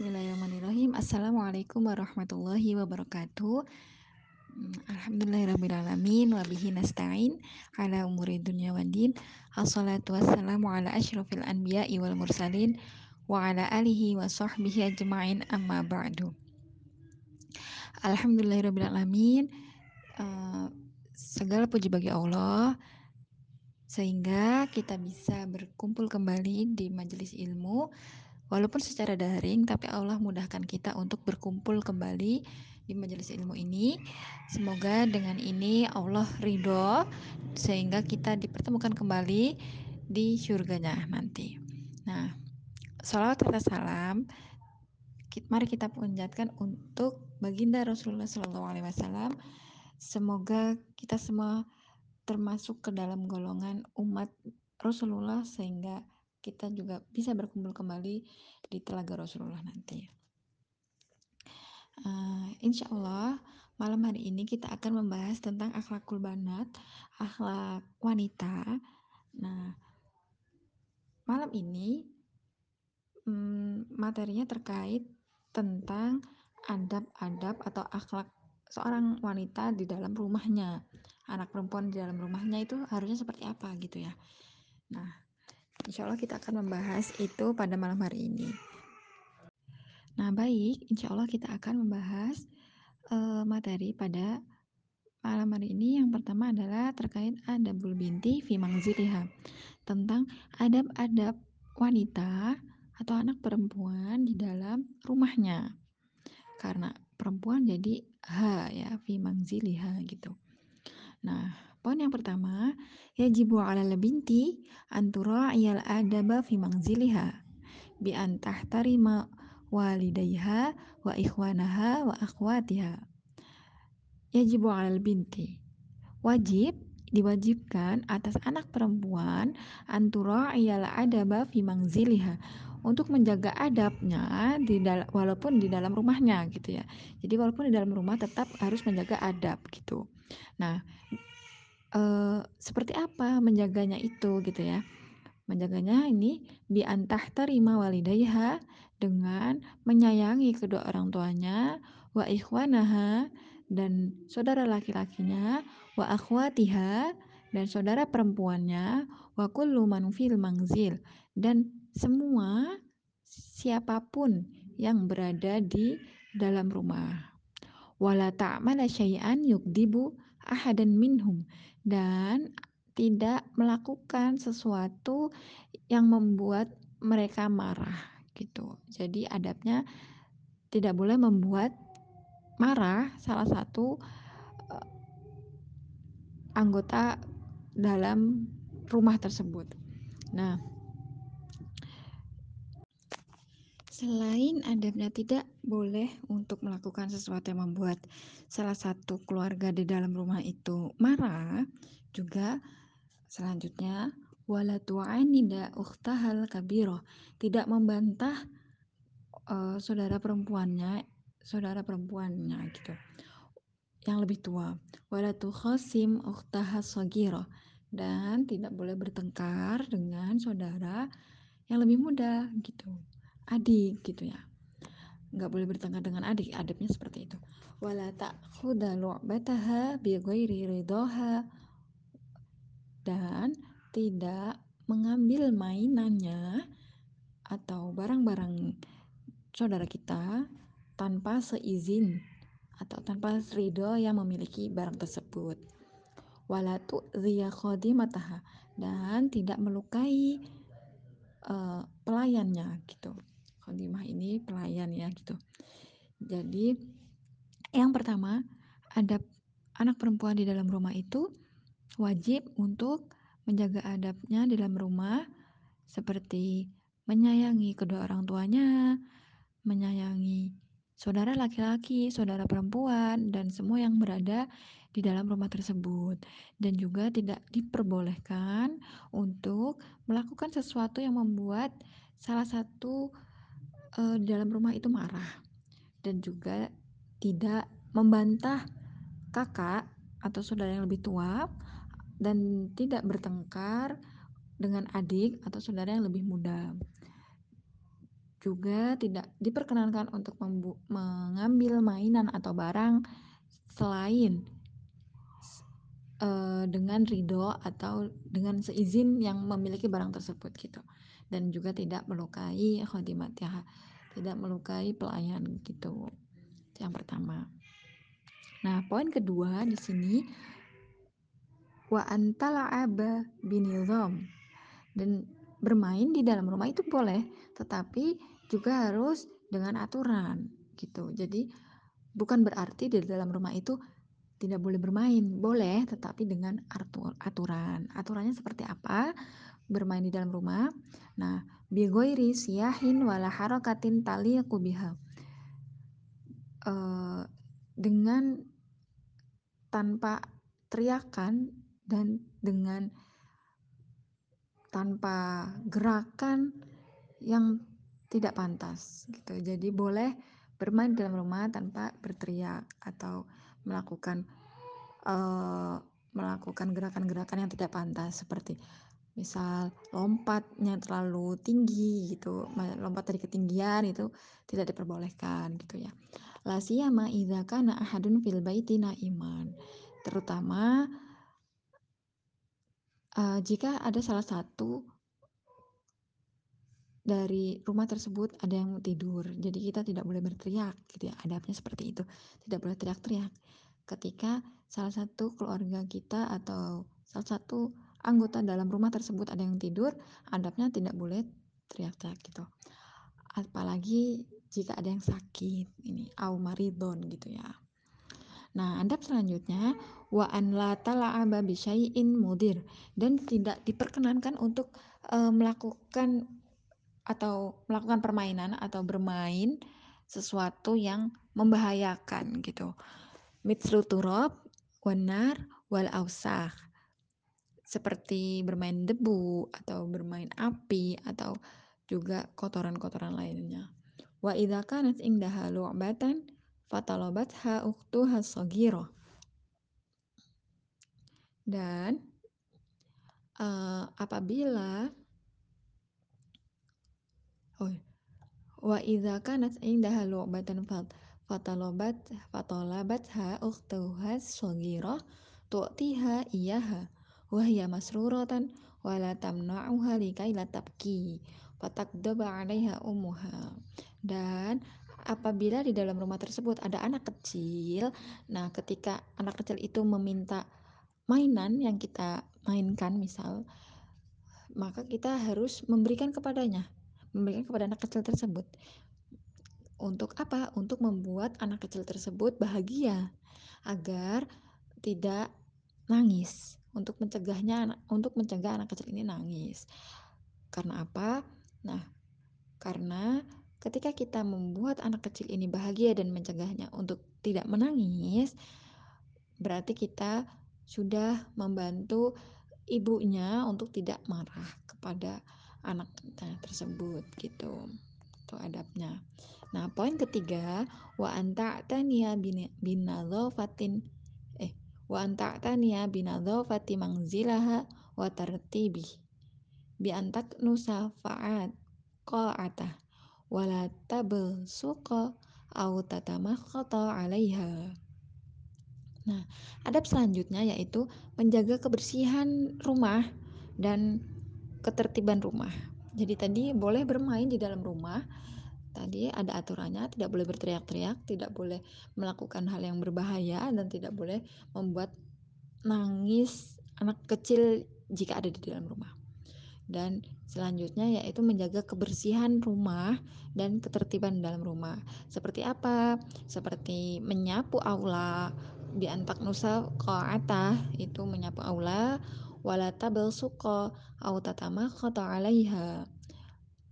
Bismillahirrahmanirrahim. Assalamualaikum warahmatullahi wabarakatuh. Hmm, alhamdulillahirrahmanirrahim. Wabihi nasta'in ala umuri dunia wa din. Assalatu wassalamu ala ashrafil anbiya'i wal mursalin wa ala alihi wa sahbihi ajma'in amma ba'du. Alhamdulillahirrahmanirrahim. Uh, segala puji bagi Allah sehingga kita bisa berkumpul kembali di majelis ilmu Walaupun secara daring, tapi Allah mudahkan kita untuk berkumpul kembali di majelis ilmu ini. Semoga dengan ini Allah ridho sehingga kita dipertemukan kembali di surganya nanti. Nah, salawat serta salam mari kita panjatkan untuk baginda Rasulullah SAW. Semoga kita semua termasuk ke dalam golongan umat Rasulullah sehingga kita juga bisa berkumpul kembali di Telaga Rasulullah nanti. Uh, insya Allah malam hari ini kita akan membahas tentang akhlakul banat, akhlak wanita. Nah, malam ini um, materinya terkait tentang adab-adab atau akhlak seorang wanita di dalam rumahnya. Anak perempuan di dalam rumahnya itu harusnya seperti apa gitu ya. Nah, Insya Allah kita akan membahas itu pada malam hari ini. Nah, baik, insya Allah kita akan membahas uh, materi pada malam hari ini. Yang pertama adalah terkait adabul binti fi mangziliha. Tentang adab-adab wanita atau anak perempuan di dalam rumahnya. Karena perempuan jadi ha ya fi mangziliha gitu. Nah, Poin yang pertama, yajibu 'alal binti an tura'iyal adaba fi manziliha bi an tahtarima walidayha wa ikhwanaha wa akhwatiha. Yajibu 'alal binti. Wajib diwajibkan atas anak perempuan antura iyal adaba fi manziliha untuk menjaga adabnya di walaupun di dalam rumahnya gitu ya. Jadi walaupun di dalam rumah tetap harus menjaga adab gitu. Nah, seperti apa menjaganya itu gitu ya. Menjaganya ini bi antah terima walidayha dengan menyayangi kedua orang tuanya wa ikhwanaha dan saudara laki-lakinya wa akhwatiha dan saudara perempuannya wa kullu man fil mangzil dan semua siapa pun yang berada di dalam rumah wala ta'mala syai'an yukdibu ahadan minhum dan tidak melakukan sesuatu yang membuat mereka marah gitu. Jadi adabnya tidak boleh membuat marah salah satu uh, anggota dalam rumah tersebut. Nah, selain adabnya tidak boleh untuk melakukan sesuatu yang membuat salah satu keluarga di dalam rumah itu marah, juga selanjutnya wala tu'anida ukhtahal kabiro, tidak membantah uh, saudara perempuannya, saudara perempuannya gitu. Yang lebih tua, wala tukhasim ukhtahas sagiro dan tidak boleh bertengkar dengan saudara yang lebih muda gitu. Adik gitu ya. Nggak boleh bertengkar dengan adik adabnya seperti itu. Wala ta'khudha lu'bataha bi ghairi ridaha dan tidak mengambil mainannya atau barang-barang saudara kita tanpa seizin atau tanpa ridho yang memiliki barang tersebut. Wala tu'ziya khadimataha. Dan tidak melukai uh, pelayannya gitu Khadimah ini pelayan ya gitu. Jadi yang pertama adab anak perempuan di dalam rumah itu wajib untuk menjaga adabnya di dalam rumah seperti menyayangi kedua orang tuanya, menyayangi saudara laki-laki, saudara perempuan, dan semua yang berada di dalam rumah tersebut, dan juga tidak diperbolehkan untuk melakukan sesuatu yang membuat salah satu uh, dalam rumah itu marah dan juga tidak membantah kakak atau saudara yang lebih tua dan tidak bertengkar dengan adik atau saudara yang lebih muda. juga tidak diperkenankan untuk mengambil mainan atau barang selain uh, dengan ridho atau dengan seizin yang memiliki barang tersebut gitu dan juga tidak melukai khodimatnya tidak melukai pelayan gitu. Yang pertama. Nah poin kedua di sini wa antala'aba binizam dan bermain di dalam rumah itu boleh tetapi juga harus dengan aturan gitu. Jadi bukan berarti di dalam rumah itu tidak boleh bermain. Boleh tetapi dengan aturan. Aturannya seperti apa bermain di dalam rumah nah bigoiri siyahin wala harakatin tali biha uh, dengan tanpa teriakan dan dengan tanpa gerakan yang tidak pantas gitu. Jadi boleh bermain dalam rumah tanpa berteriak atau melakukan uh, melakukan gerakan-gerakan yang tidak pantas seperti misal lompatnya terlalu tinggi gitu, lompat dari ketinggian itu tidak diperbolehkan gitu ya. La siyama idza kana ahadun fil baiti naiman. Terutama uh, jika ada salah satu dari rumah tersebut ada yang tidur, jadi kita tidak boleh berteriak, gitu ya. Adabnya seperti itu, tidak boleh teriak-teriak. Ketika salah satu keluarga kita atau salah satu anggota dalam rumah tersebut ada yang tidur, adabnya tidak boleh teriak-teriak gitu. Apalagi jika ada yang sakit, ini au maridon gitu ya. Nah, adab selanjutnya wa an la tala'aba bisyai'in mudir dan tidak diperkenankan untuk uh, melakukan atau melakukan permainan atau bermain sesuatu yang membahayakan gitu. Mitslu turab, wanar, wal ausah. Seperti bermain debu atau bermain api atau juga kotoran-kotoran lainnya. Wa idza kanat indaha lu'batan fatalabatha uktuha saghirah dan uh, apabila oh wa idza kanat indaha lu'batan fatalabat fatalabatha ukhtuha shaghirah tu'tiha iyaha wa hiya masruratan wa la tamna'uha tabki fatakdaba 'alaiha ummuha. Dan apabila di dalam rumah tersebut ada anak kecil nah ketika anak kecil itu meminta mainan yang kita mainkan misal maka kita harus memberikan kepadanya memberikan kepada anak kecil tersebut. Untuk apa? Untuk membuat anak kecil tersebut bahagia agar tidak nangis untuk mencegahnya untuk mencegah anak kecil ini nangis. Karena apa? Nah karena ketika kita membuat anak kecil ini bahagia dan mencegahnya untuk tidak menangis berarti kita sudah membantu ibunya untuk tidak marah kepada anaknya tersebut gitu. Itu adabnya. Nah poin ketiga wa anta tania binadhafatin eh wa anta tania binadhafati mangzilaha wa tartibi bi antak nusa fa'at qa'ata wala tabsuqa au tatamakhata 'alaiha Nah, adab selanjutnya yaitu menjaga kebersihan rumah dan ketertiban rumah. Jadi tadi boleh bermain di dalam rumah. Tadi ada aturannya, tidak boleh berteriak-teriak, tidak boleh melakukan hal yang berbahaya dan tidak boleh membuat nangis anak kecil jika ada di dalam rumah. Dan selanjutnya yaitu menjaga kebersihan rumah dan ketertiban dalam rumah. Seperti apa? Seperti menyapu aula, di antak nusa qa'ata itu menyapu aula wala tabal suqa au tatama 'alaiha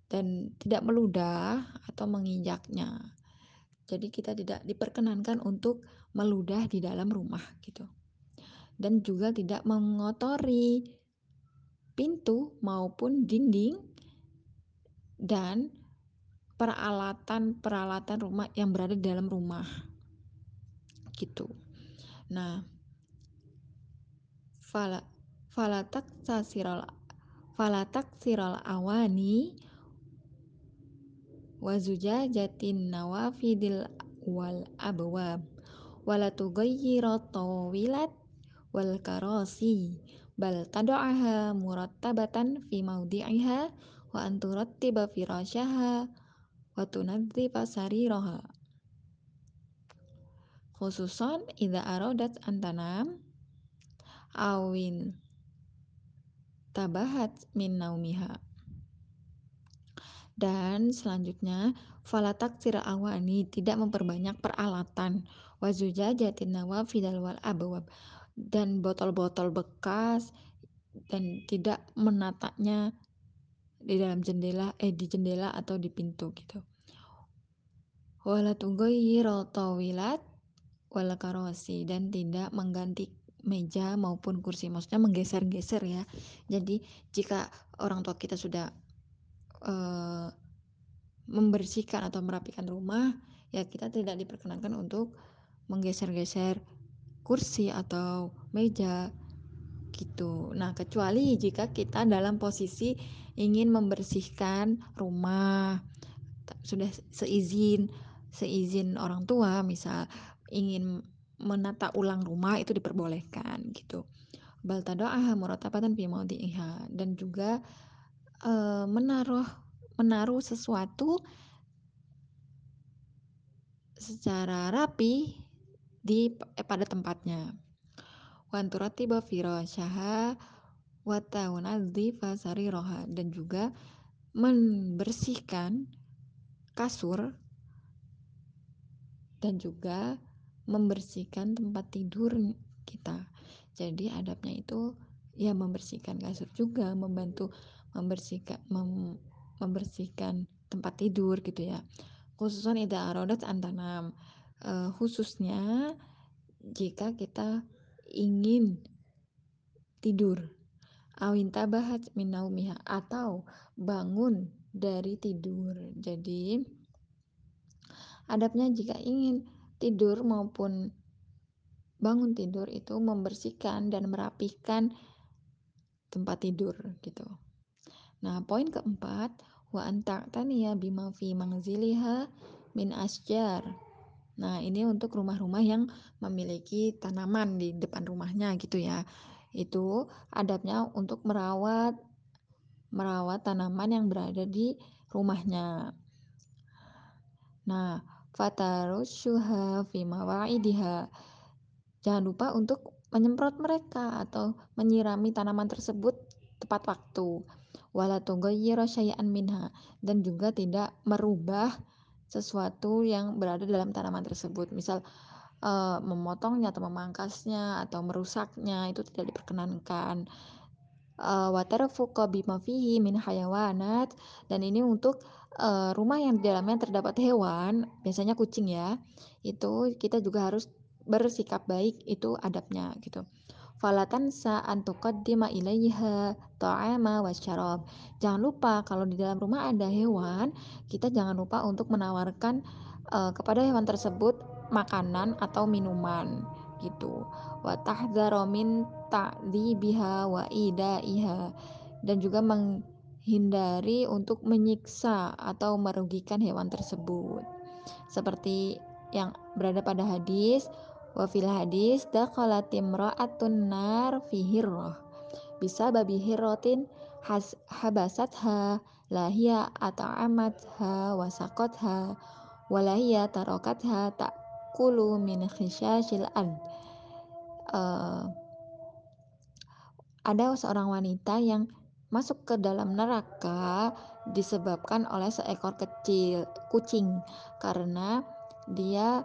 dan tidak meludah atau menginjaknya. Jadi kita tidak diperkenankan untuk meludah di dalam rumah gitu. Dan juga tidak mengotori pintu maupun dinding dan peralatan-peralatan rumah yang berada di dalam rumah. Gitu. Nah, fala falatak sasiral falatak siral awani wa zujajatin nawafidil wal abwab wala tughayyira tawilat wal karasi bal tad'aha murattabatan fi mawdi'iha wa an turattiba firasyaha wa tunadzifa sariraha. Khususan idza aradat antanam awin tabahat min naumiha dan selanjutnya falatak awani tidak memperbanyak peralatan. Wazuja jatin nawafidal wal abwab dan botol-botol bekas dan tidak menatanya di dalam jendela eh di jendela atau di pintu gitu. Wala tughayyira tawilat wala dan tidak mengganti meja maupun kursi. Maksudnya menggeser-geser ya. Jadi jika orang tua kita sudah uh, membersihkan atau merapikan rumah ya kita tidak diperkenankan untuk menggeser-geser kursi atau meja gitu. Nah, kecuali jika kita dalam posisi ingin membersihkan rumah sudah seizin seizin orang tua misal ingin menata ulang rumah itu diperbolehkan gitu. Bal tado'aha muratabatan fi dan juga e, menaruh menaruh sesuatu secara rapi di eh, pada tempatnya. Wan turatiba firasyaha wa taunadhifa sariraha dan juga membersihkan kasur dan juga membersihkan tempat tidur kita. Jadi adabnya itu ya membersihkan kasur juga, membantu membersihkan mem, membersihkan tempat tidur gitu ya. Khususnya ida arodat antanam. Uh, khususnya jika kita ingin tidur awin tabahat minaumiha atau bangun dari tidur. Jadi adabnya jika ingin tidur maupun bangun tidur itu membersihkan dan merapihkan tempat tidur gitu. Nah, poin keempat, wa anta'taniya bima fi mangziliha min asjar. Nah, ini untuk rumah-rumah yang memiliki tanaman di depan rumahnya gitu ya. Itu adabnya untuk merawat merawat tanaman yang berada di rumahnya. Nah, fatarushuha fi mawaidiha. Jangan lupa untuk menyemprot mereka atau menyirami tanaman tersebut tepat waktu. Wala tughayyira syai'an minha dan juga tidak merubah sesuatu yang berada dalam tanaman tersebut. Misal uh, memotongnya atau memangkasnya atau merusaknya itu tidak diperkenankan. Uh, Watarfuqa bima min hayawanat dan ini untuk uh, rumah yang di dalamnya terdapat hewan, biasanya kucing ya. Itu kita juga harus bersikap baik itu adabnya gitu. Falatan sa'an tuqaddima ilaiha ta'ama wasyarab. Jangan lupa kalau di dalam rumah ada hewan, kita jangan lupa untuk menawarkan uh, kepada hewan tersebut makanan atau minuman gitu. Wa tahdzaru min ta'dzibiha wa idaiha dan juga menghindari untuk menyiksa atau merugikan hewan tersebut. Seperti yang berada pada hadis Wa fil hadis dakhalat imra'atun nar fi hirrah. Bisa babi hirrotin has habasatha lahia ata'amatha wasaqatha walahia tarokatha ta'kulu min khisyashil ad. Uh, ada seorang wanita yang masuk ke dalam neraka disebabkan oleh seekor kecil kucing karena dia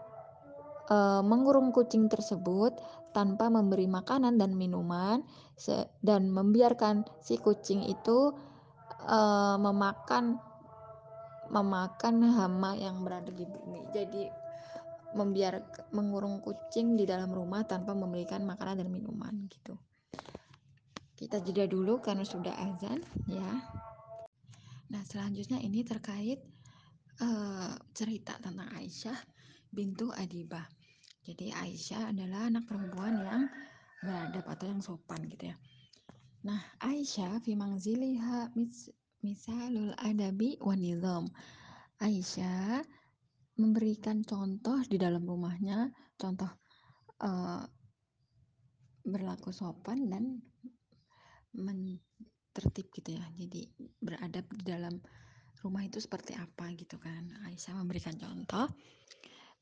e, mengurung kucing tersebut tanpa memberi makanan dan minuman dan membiarkan si kucing itu e, memakan memakan hama yang berada di bumi. Jadi membiar mengurung kucing di dalam rumah tanpa memberikan makanan dan minuman gitu. Kita jeda dulu karena sudah azan ya. Nah, selanjutnya ini terkait uh, cerita tentang Aisyah bintu Adibah. Jadi Aisyah adalah anak perempuan yang beradab atau yang sopan gitu ya. Nah, Aisyah fi mangziliha mis, misalul adabi wa. Aisyah memberikan contoh di dalam rumahnya, contoh uh, berlaku sopan dan men tertib gitu ya. Jadi beradab di dalam rumah itu seperti apa gitu kan. Aisyah memberikan contoh.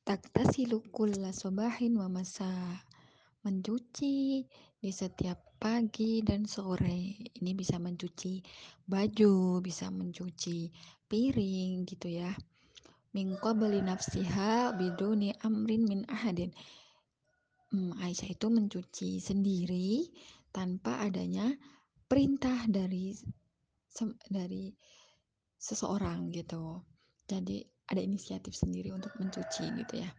Taktasilu kulla sobahin wa masa mencuci di setiap pagi dan sore. Ini bisa mencuci baju, bisa mencuci piring gitu ya. Min qabli nafsiha biduni amrin min ahadin. Hmm, Aisyah itu mencuci sendiri tanpa adanya perintah dari dari seseorang gitu. Jadi ada inisiatif sendiri untuk mencuci gitu ya.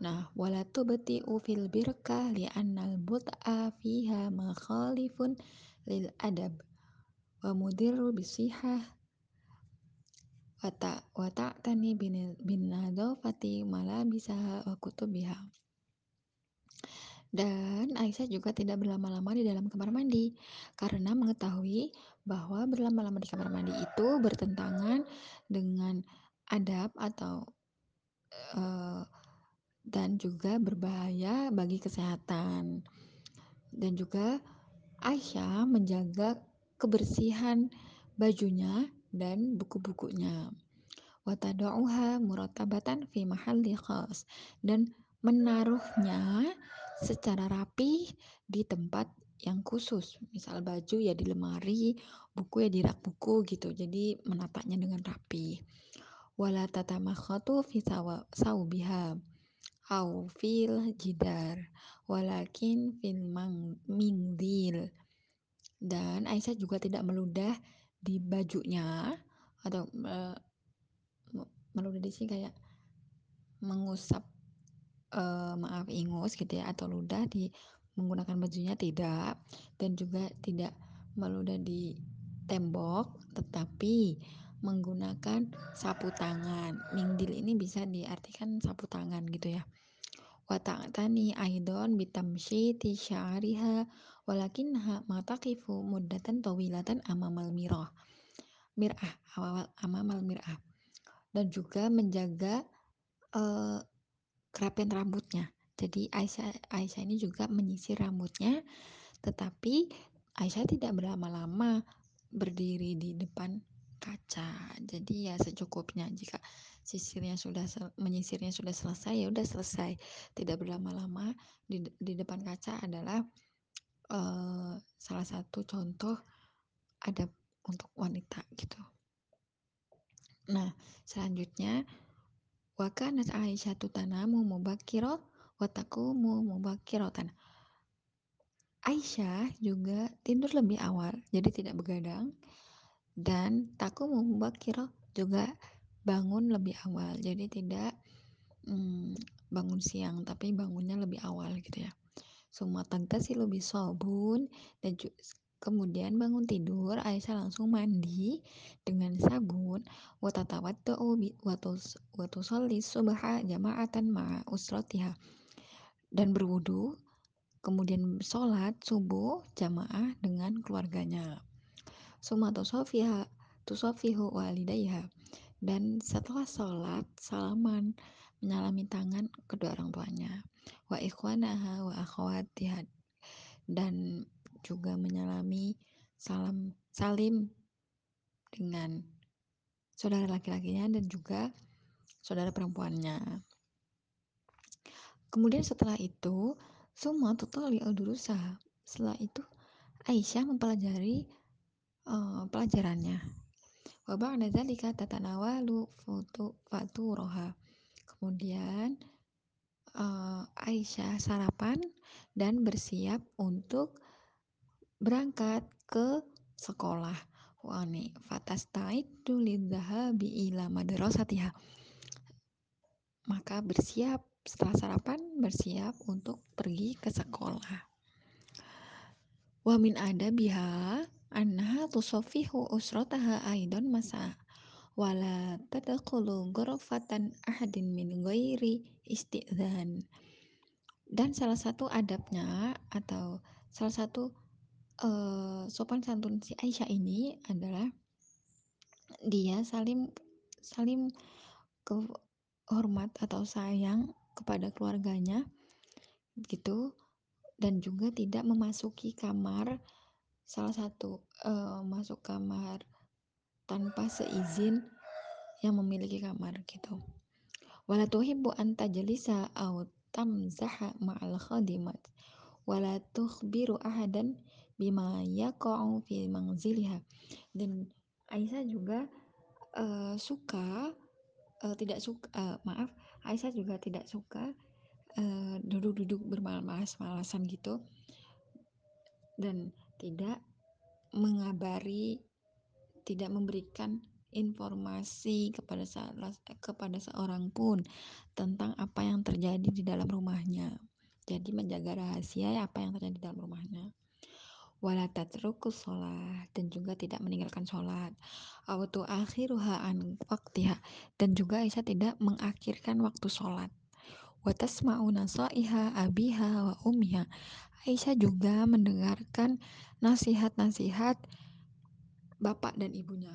Nah, wala tubti'u fil birkah annal but'a fiha makhalifun lil adab wa mudirru bisihah wata wata tani bin bin nadofati malabisaha wa kutubiha dan Aisyah juga tidak berlama-lama di dalam kamar mandi karena mengetahui bahwa berlama-lama di kamar mandi itu bertentangan dengan adab atau uh, dan juga berbahaya bagi kesehatan. Dan juga Aisyah menjaga kebersihan bajunya dan buku-bukunya. Watada'uha muratabatan fi mahalli khas dan menaruhnya secara rapi di tempat yang khusus misal baju ya di lemari buku ya di rak buku gitu jadi menatanya dengan rapi wala tatamakhatu fi saubiha au fil jidar walakin fil mingdil. Dan Aisyah juga tidak meludah di bajunya atau uh, meludah di sini kayak mengusap uh, maaf ingus gitu ya atau ludah di menggunakan bajunya tidak. Dan juga tidak meludah di tembok tetapi menggunakan sapu tangan. Mindil ini bisa diartikan sapu tangan gitu ya. Wa ta'tani aidon bitamsyiti sya'riha walakinha mataqifu muddatan tawilatan amamal mirah. Mir'ah, amamal mir'ah. Dan juga menjaga uh, kerapian rambutnya. Jadi Aisyah Aisyah ini juga menyisir rambutnya, tetapi Aisyah tidak berlama-lama berdiri di depan kaca. Jadi ya secukupnya jika sisirnya sudah menyisirnya sudah selesai ya udah selesai. Tidak berlama-lama di di depan kaca adalah uh, salah satu contoh adab untuk wanita gitu. Nah, selanjutnya Wa kanat Aisyatu tanamu mubakiro wa taqumu mubakirotan. Aisyah juga tidur lebih awal, jadi tidak begadang. Dan takumu mubakiro juga bangun lebih awal, jadi tidak hmm, bangun siang, tapi bangunnya lebih awal gitu ya. Suma tagtasilu sobun dan Kemudian bangun tidur, Aisyah langsung mandi dengan sabun. Watatawatta'u watusalli subha jama'atan ma'a usratiha. Dan berwudu, kemudian sholat subuh jamaah dengan keluarganya. Tusofihu walidayha. Dan setelah sholat, salaman menyalami tangan kedua orang tuanya. Wa ikhwanaha wa akhwatiha. Dan juga menyalami salam salim dengan saudara laki-lakinya dan juga saudara perempuannya. Kemudian setelah itu, semua al-durusa. Setelah itu, Aisyah mempelajari uh, pelajarannya. Wa ba'da dzalika tatanawalu faturaha. Kemudian uh, Aisyah sarapan dan bersiap untuk berangkat ke sekolah. Wani fatastaidu lidzahabi ila madrasatiha. Maka bersiap setelah sarapan bersiap untuk pergi ke sekolah. Wa min adabiha annaha tusaffihu usrataha aidan masa wala tadkhulu ghurfatan ahadin min ghairi istidzan. Dan salah satu adabnya atau salah satu uh, sopan santun si Aisyah ini adalah dia saling saling ke hormat atau sayang kepada keluarganya gitu dan juga tidak memasuki kamar salah satu uh, masuk kamar tanpa seizin yang memiliki kamar gitu. Wala tuhibbu an tajlisa aw tamzaha ma'al khadimat. Wala tukhbiru ahadan bima yaqa'u fi manziliha. Dan Aisyah juga uh, suka uh, tidak suka uh, maaf Aisyah juga tidak suka duduk-duduk uh, bermalas-malasan gitu. Dan tidak mengabari tidak memberikan informasi kepada salah, kepada seorang pun tentang apa yang terjadi di dalam rumahnya. Jadi menjaga rahasia apa yang terjadi di dalam rumahnya. Wala sholat dan juga tidak meninggalkan sholat. Awatu akhiruha an waktiha dan juga Aisyah tidak mengakhirkan waktu sholat. Watasma'u nasaiha abiha wa ummiha. Aisyah juga mendengarkan nasihat-nasihat bapak dan ibunya.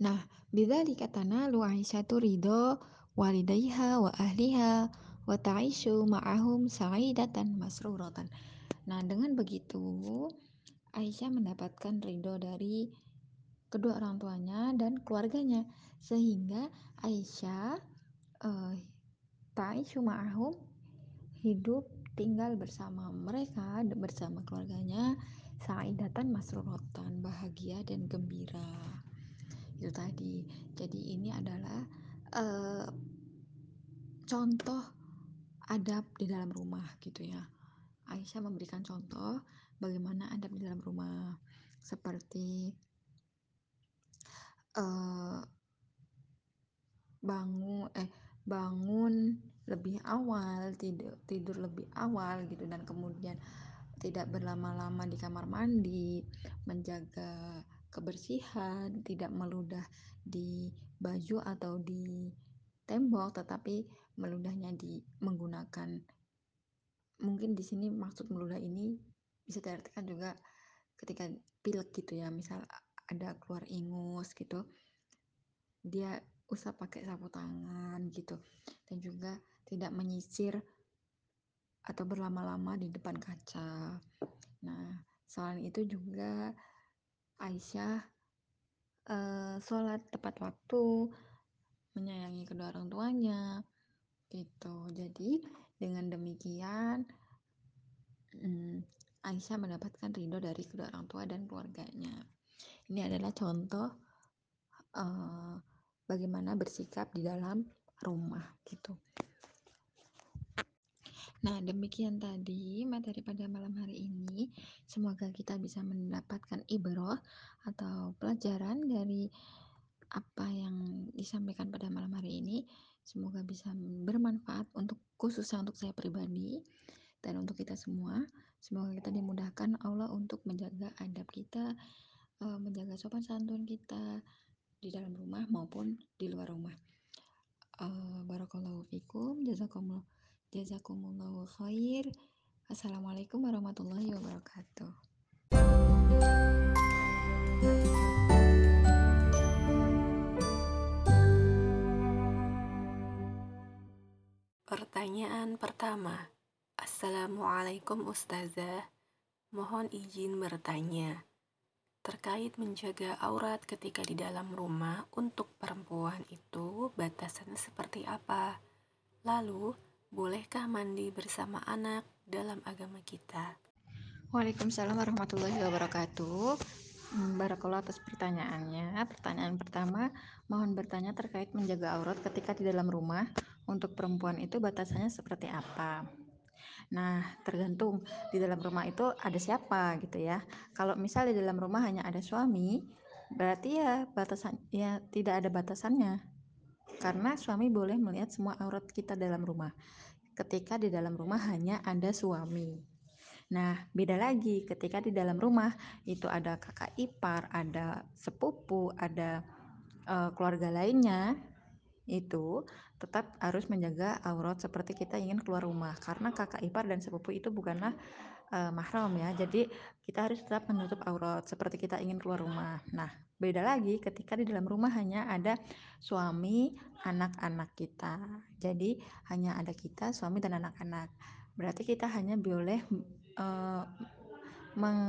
Nah, bidzalika tanalu Aisyatu ridho walidayha wa ahliha wa ta'ishu ma'ahum sa'idatan masruratan. Nah, dengan begitu Aisyah mendapatkan ridho dari kedua orang tuanya dan keluarganya sehingga Aisyah uh, ta'ishu ma'ahum hidup tinggal bersama mereka bersama keluarganya. Saidatan masruratan bahagia dan gembira. Itu tadi. Jadi ini adalah uh, contoh adab di dalam rumah gitu ya. Aisyah memberikan contoh bagaimana adab di dalam rumah. Seperti uh, bangun eh bangun lebih awal tidur tidur lebih awal gitu dan kemudian tidak berlama-lama di kamar mandi menjaga kebersihan tidak meludah di baju atau di tembok tetapi meludahnya di menggunakan mungkin di sini maksud meludah ini bisa diartikan juga ketika pilek gitu ya misal ada keluar ingus gitu dia usah pakai sapu tangan gitu dan juga tidak menyisir atau berlama-lama di depan kaca. Nah, selain itu juga Aisyah uh, sholat tepat waktu, menyayangi kedua orang tuanya, gitu. Jadi dengan demikian hmm, Aisyah mendapatkan ridho dari kedua orang tua dan keluarganya. Ini adalah contoh uh, bagaimana bersikap di dalam rumah gitu. Nah, demikian tadi materi pada malam hari ini. Semoga kita bisa mendapatkan ibroh atau pelajaran dari apa yang disampaikan pada malam hari ini. Semoga bisa bermanfaat untuk khususnya untuk saya pribadi dan untuk kita semua. Semoga kita dimudahkan Allah untuk menjaga adab kita, eh, menjaga sopan santun kita di dalam rumah maupun di luar rumah. Uh, barakallahu fikum, jazakumullah Jazakumullahu khair. Assalamualaikum warahmatullahi wabarakatuh. Pertanyaan pertama. Assalamualaikum Ustazah. Mohon izin bertanya. Terkait menjaga aurat ketika di dalam rumah untuk perempuan itu batasan seperti apa? Lalu, Bolehkah mandi bersama anak dalam agama kita? Waalaikumsalam warahmatullahi wabarakatuh. Hmm, barakallah atas pertanyaannya. Pertanyaan pertama, mohon bertanya terkait menjaga aurat ketika di dalam rumah. Untuk perempuan itu batasannya seperti apa? Nah, tergantung di dalam rumah itu ada siapa gitu ya. Kalau misal di dalam rumah hanya ada suami, berarti ya batasan ya tidak ada batasannya. Karena suami boleh melihat semua aurat kita dalam rumah ketika di dalam rumah hanya ada suami. Nah, beda lagi ketika di dalam rumah itu ada kakak ipar, ada sepupu, ada uh, keluarga lainnya. Itu tetap harus menjaga aurat seperti kita ingin keluar rumah. Karena kakak ipar dan sepupu itu bukanlah uh, mahram ya. Jadi kita harus tetap menutup aurat seperti kita ingin keluar rumah. Nah beda lagi ketika di dalam rumah hanya ada suami anak-anak kita. Jadi hanya ada kita suami dan anak-anak. Berarti kita hanya boleh uh, meng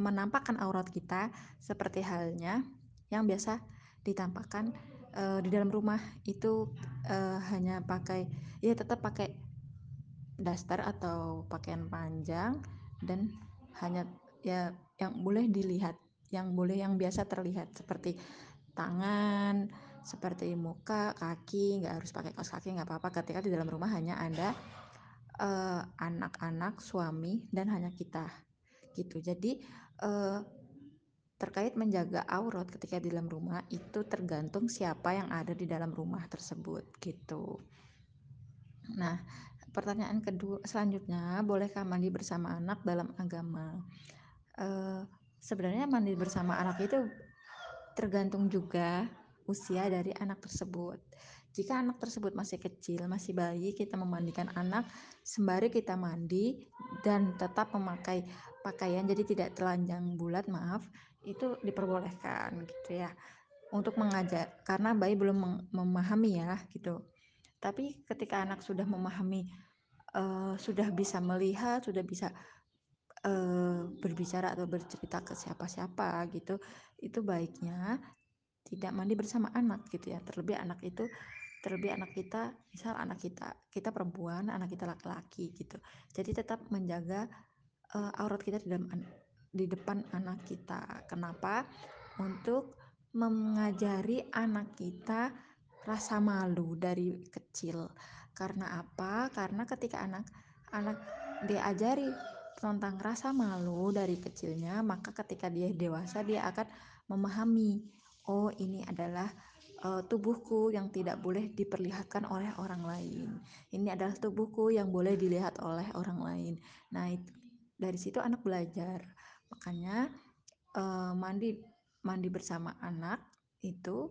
menampakkan aurat kita seperti halnya yang biasa ditampakkan uh, di dalam rumah itu uh, hanya pakai ya tetap pakai daster atau pakaian panjang dan hanya ya yang boleh dilihat yang boleh yang biasa terlihat seperti tangan seperti muka kaki nggak harus pakai kaos kaki nggak apa-apa. Ketika di dalam rumah hanya ada uh, anak-anak suami dan hanya kita gitu. Jadi uh, terkait menjaga aurat ketika di dalam rumah itu tergantung siapa yang ada di dalam rumah tersebut gitu. Nah, pertanyaan kedua selanjutnya, bolehkah mandi bersama anak dalam agama? Uh, sebenarnya mandi bersama anak itu tergantung juga usia dari anak tersebut. Jika anak tersebut masih kecil, masih bayi, kita memandikan anak sembari kita mandi dan tetap memakai pakaian jadi tidak telanjang bulat, maaf, itu diperbolehkan gitu ya. Untuk mengajar karena bayi belum memahami ya gitu. Tapi ketika anak sudah memahami uh, sudah bisa melihat, sudah bisa uh, berbicara atau bercerita ke siapa-siapa gitu, itu baiknya tidak mandi bersama anak gitu ya. Terlebih anak itu terlebih anak kita, misal anak kita, kita perempuan, anak kita laki-laki gitu. Jadi tetap menjaga uh, aurat kita di dalam di depan anak kita. Kenapa? Untuk mengajari anak kita rasa malu dari kecil. Karena apa? Karena ketika anak-anak diajari tentang rasa malu dari kecilnya, maka ketika dia dewasa dia akan memahami, oh ini adalah uh, tubuhku yang tidak boleh diperlihatkan oleh orang lain. Ini adalah tubuhku yang boleh dilihat oleh orang lain. Nah, itu, dari situ anak belajar makanya uh, mandi mandi bersama anak itu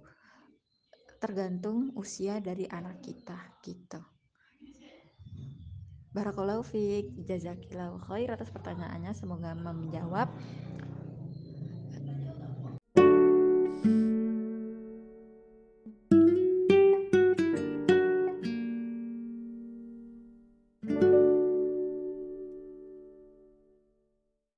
tergantung usia dari anak kita gitu Barakallahu fiik, jazakillahu khair atas pertanyaannya, semoga menjawab.